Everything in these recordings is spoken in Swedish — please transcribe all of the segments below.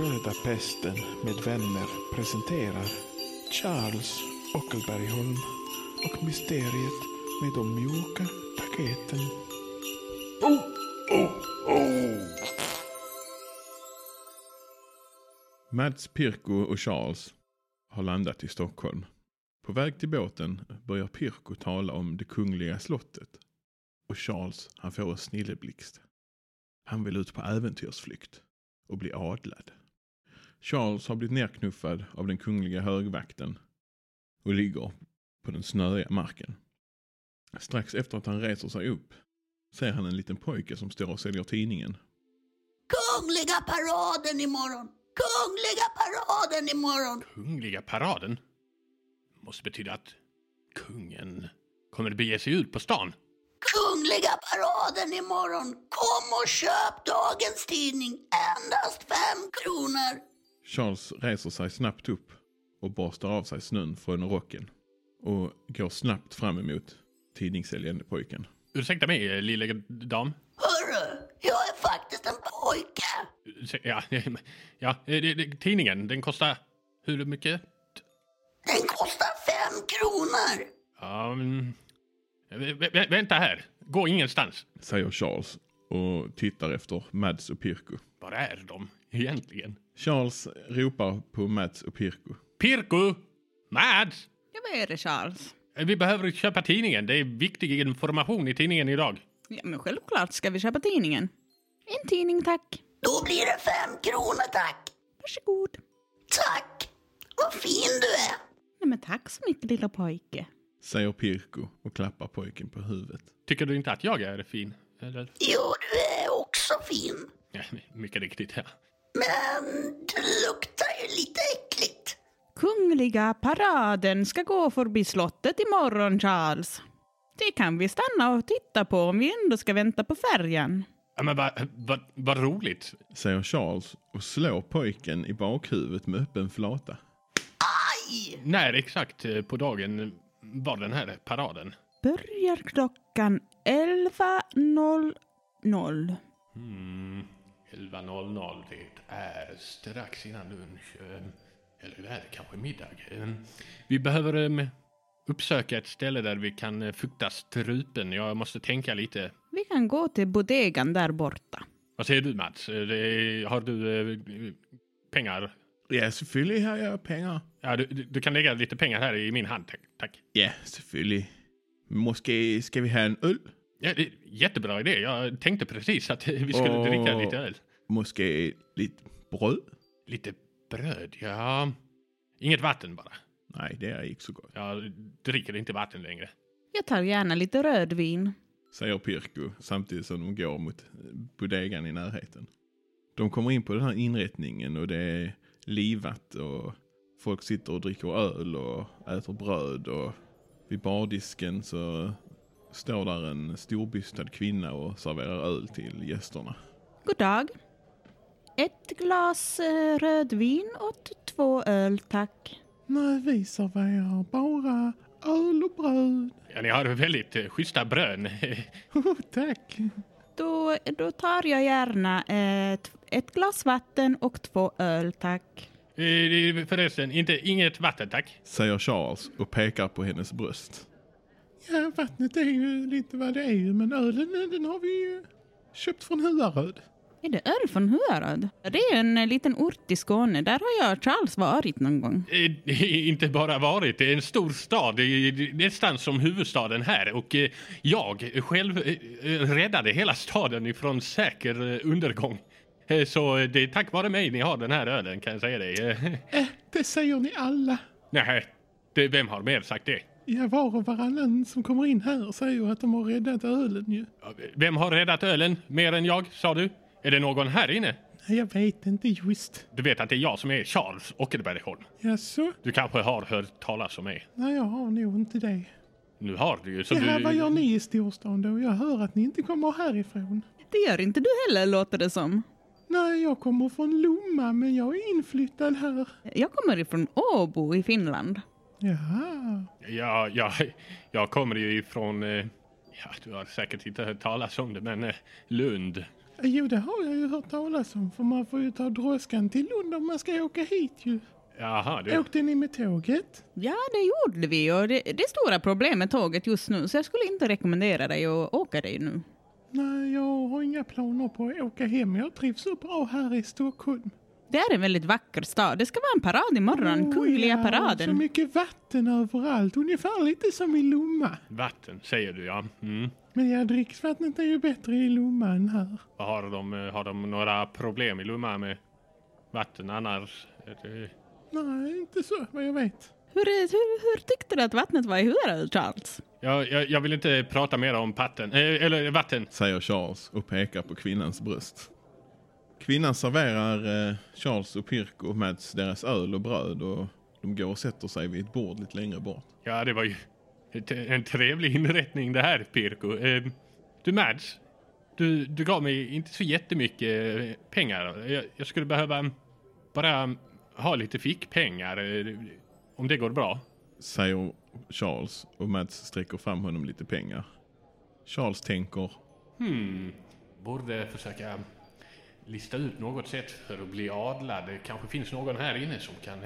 röda pesten med vänner presenterar Charles Ockelbergholm och mysteriet med de mjuka paketen. Mads, Pirko och Charles har landat i Stockholm. På väg till båten börjar Pirko tala om det kungliga slottet. Och Charles han får en snilleblixt. Han vill ut på äventyrsflykt och bli adlad. Charles har blivit nerknuffad av den kungliga högvakten och ligger på den snöiga marken. Strax efter att han reser sig upp ser han en liten pojke som står och säljer tidningen. Kungliga paraden imorgon! Kungliga paraden imorgon! Kungliga paraden? Måste betyda att kungen kommer att bege sig ut på stan. Kungliga paraden imorgon! Kom och köp dagens tidning! Endast fem kronor! Charles reser sig snabbt upp och borstar av sig snön från rocken och går snabbt fram emot tidningssäljande pojken. Ursäkta mig, lilla dam. Hörru, jag är faktiskt en pojke! Ja, ja det, tidningen, den kostar hur mycket? Den kostar fem kronor! Vä- vänta här. Gå ingenstans. Säger Charles och tittar efter Mads och Pirko. Var är de egentligen? Charles ropar på Mads och Pirko. Pirko! Mads! Ja, vad är det Charles? Vi behöver köpa tidningen. Det är viktig information i tidningen idag. Ja, men självklart ska vi köpa tidningen. En tidning tack. Då blir det fem kronor tack! Varsågod. Tack! Vad fin du är! Nej, men tack så mycket lilla pojke. Säger Pirko och klappar pojken på huvudet. Tycker du inte att jag är fin? Eller? Jo, du är också fin. Ja, mycket riktigt, ja. Men du luktar ju lite äckligt. Kungliga paraden ska gå förbi slottet imorgon, Charles. Det kan vi stanna och titta på om vi ändå ska vänta på färjan. ja men vad va, va roligt. Säger Charles och slår pojken i bakhuvudet med öppen flata. Aj! När exakt på dagen var den här paraden? Börjar klockan 11.00. Mm, 11.00, det är strax innan lunch. eh, Eller det är kanske middag. Eh, Vi behöver eh, uppsöka ett ställe där vi kan fukta strupen. Jag måste tänka lite. Vi kan gå till bodegan där borta. Vad säger du Mats? Har du pengar? Ja, selvfølgelig har jag pengar. Ja, du, du du kan lägga lite pengar här i min hand, tack. tack. Ja, selvfølgelig. Måske ska vi ha en öl? Ja, det är jättebra idé. Jag tänkte precis att vi skulle Åh. dricka lite öl. Måske lite brød? Lite bröd, ja. Inget vatten bara. Nej, det är inte så gott. Jag dricker inte vatten längre. Jag tar gärna lite rödvin. Säger Pirko samtidigt som de går mot bodegan i närheten. De kommer in på den här inrättningen och det är livat och folk sitter och dricker öl och äter bröd och vid bardisken så står där en storbystad kvinna och serverar öl till gästerna. God dag. Ett glas eh, rödvin och två öl, tack. Nej, vi serverar bara öl och bröd. Ja, ni har väldigt eh, schyssta brön. Tack. Då, då tar jag gärna ett, ett glas vatten och två öl, tack. Eh, Förresten, inte, inget vatten tack. Säger Charles och pekar på hennes bröst. Ja, vattnet är ju lite vad det är ju, men ölen den har vi ju köpt från Huaröd. Är det öl från Huaröd? Det är en eh, liten ort i Skåne. Där har jag och Charles varit någon gång. Eh, det är inte bara varit, det är en stor stad, det är nästan som huvudstaden här. Och eh, jag själv räddade hela staden ifrån säker eh, undergång. Eh, Så eh, det är tack vare mig ni har den här ölen kan jag säga dig. Eh, Det säger ni alla. Nej, det, vem har mer sagt det? Ja, var och varannan som kommer in här säger att de har räddat ölen ju. Vem har räddat ölen mer än jag, sa du? Är det någon här inne? Nej, jag vet inte just. Du vet att det är jag som är Charles Ockelbergholm. Jaså? Du kanske har hört talas om mig? Nej, jag har nog inte det. Nu har du ju. Så Ja, du... vad gör ni i storstan då? Jag hör att ni inte kommer härifrån. Det gör inte du heller, låter det som. Jag kommer från Lomma, men jag är inflyttad här. Jag kommer ifrån Åbo i Finland. Jaha. Ja, ja, jag kommer ju ifrån... eh, Ja, du har säkert inte hört talas om det, men eh, Lund. Jo, det har jag ju hört talas om. För man får ju ta droskan till Lund om man ska åka hit ju. Jaha, du. Åkte ni med tåget? Ja, det gjorde vi och det, det är stora problem med tåget just nu så jag skulle inte rekommendera dig att åka dig nu. Nej, jag har inga planer på att åka hem. Jag trivs så bra här i Stockholm. Det är en väldigt vacker stad. Det ska vara en parad imorgon, Åh, Kungliga ja, Så paraden. mycket vatten överallt. Ungefär lite som i Lomma. Vatten, säger du ja. Mm. Men ja, dricksvattnet är ju bättre i Lomma än här. Har de, eh, har de några problem i Lomma med vatten annars? Det- Nej, inte så vad jag vet. Hur, hur, hur tyckte du att vattnet var i huvudet, Charles? Jag, jag, jag vill inte prata mer om patten, eh, eller vatten. Säger Charles och pekar på kvinnans bröst. Kvinnan serverar eh, Charles och Pirko Mads deras öl och bröd och de går och sätter sig vid ett bord lite längre bort. Ja, det var ju en trevlig inrättning det här, Pirko. Eh, du Mads, du, du gav mig inte så jättemycket pengar. Jag, jag skulle behöva bara ha lite fickpengar, eh, om det går bra. Säger Charles och Mads sträcker fram honom lite pengar. Charles tänker, Hmm, borde försöka lista ut något sätt för att bli adlad. Det kanske finns någon här inne som kan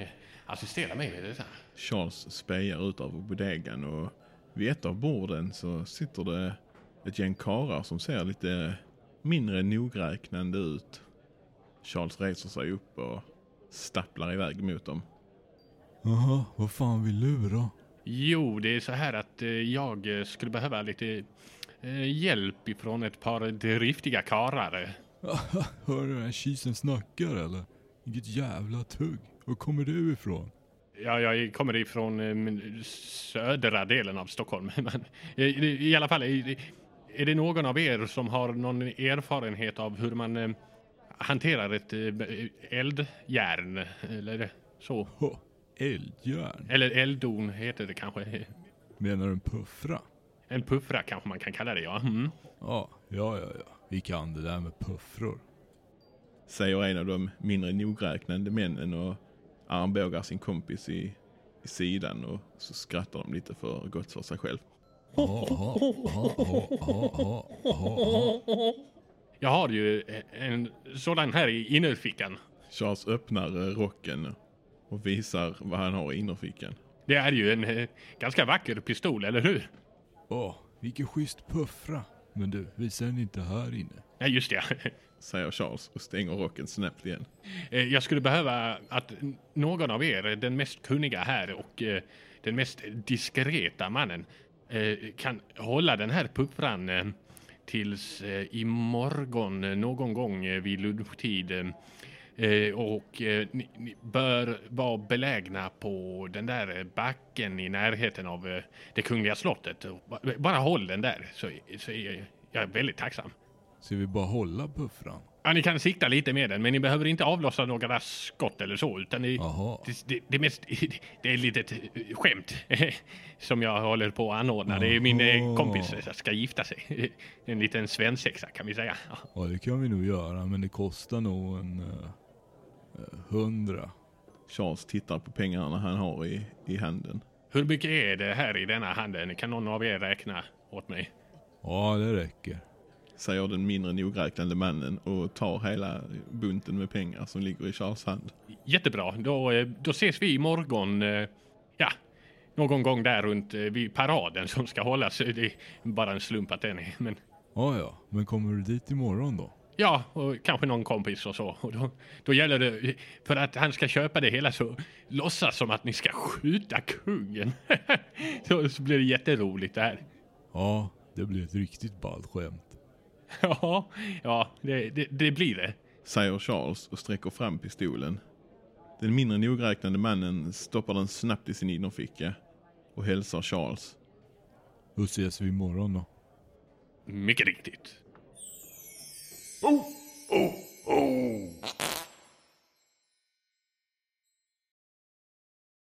assistera mig med detta. Charles spejar ut över bodegan och vid ett av borden så sitter det ett gäng karlar som ser lite mindre nogräknande ut. Charles reser sig upp och stapplar iväg mot dem. Jaha, vad fan vill du då? Jo, det är så här att eh, jag eh, skulle behöva lite eh, hjälp ifrån ett par driftiga karlar. Hör du den här kisen snackar eller? Vilket jävla tugg. Var kommer du ifrån? Ja, jag kommer ifrån södra delen av Stockholm. Men, i, alla fall, är, det någon av er som har någon erfarenhet av hur man hanterar ett eldjärn eller så? Ha, eldjärn? Eller elddon heter det kanske. Menar du en puffra? En puffra kanske man kan kalla det, ja. Mm. Ja, ja, ja, ja. Vi kan det där med puffror. Säger en av de mindre nogräknande männen och armbågar sin kompis i, i sidan och så skrattar de lite för gott för sig själv. Jag har ju en sådan här i innerfickan. Charles öppnar rocken och visar vad han har i innerfickan. Det är ju en eh, ganska vacker pistol, eller hur? Åh, vilken schysst puffra. Men du, visar den inte här inne? Ja, just det. Säger Charles och stänger rocken snabbt igen. Eh, Jag skulle behöva att någon av er, den mest kunniga här och eh, den mest diskreta mannen, eh, kan hålla den här puffran eh, tills eh, imorgon eh, någon gång eh, vid lunchtid. Eh, och eh, ni, ni bör vara belägna på den där backen i närheten av eh, det kungliga slottet. Bara håll den där så, så är jag är väldigt tacksam. Ska vi bara hålla puffran? Ja, ni kan sikta lite med den, men ni behöver inte avlossa några skott eller så, utan ni, det, det, mest, det är eh, skämt som jag håller på att anordna. Det är min kompis som ska gifta sig. En liten svensexa kan vi säga. Ja. Det kan vi nog göra, men det kostar nog en hundra. Charles tittar på pengarna han har i, i handen. Hur mycket är det här i denna handen? Kan någon av er räkna åt mig? Ja, det räcker. Säger den mindre nogräknande mannen och tar hela bunten med pengar som ligger i Charles hand. Jättebra, då, eh, då ses vi imorgon. eh, Ja, någon gång där runt eh, vid paraden som ska hållas. Det är bara en slump att den är, men Ja, ja, men kommer du dit imorgon då? Ja, och kanske någon kompis och så. Och då, då gäller det, för att han ska köpa det hela så låtsas som att ni ska skjuta kungen. så, så blir det jätteroligt det här. Ja, det blir ett riktigt ballt skämt. Ja, ja det, det, det blir det. Säger Charles och sträcker fram pistolen. Den mindre nogräknande mannen stoppar den snabbt i sin innerficka och hälsar Charles. Då ses vi imorgon då. Mycket riktigt. Oh, oh, oh.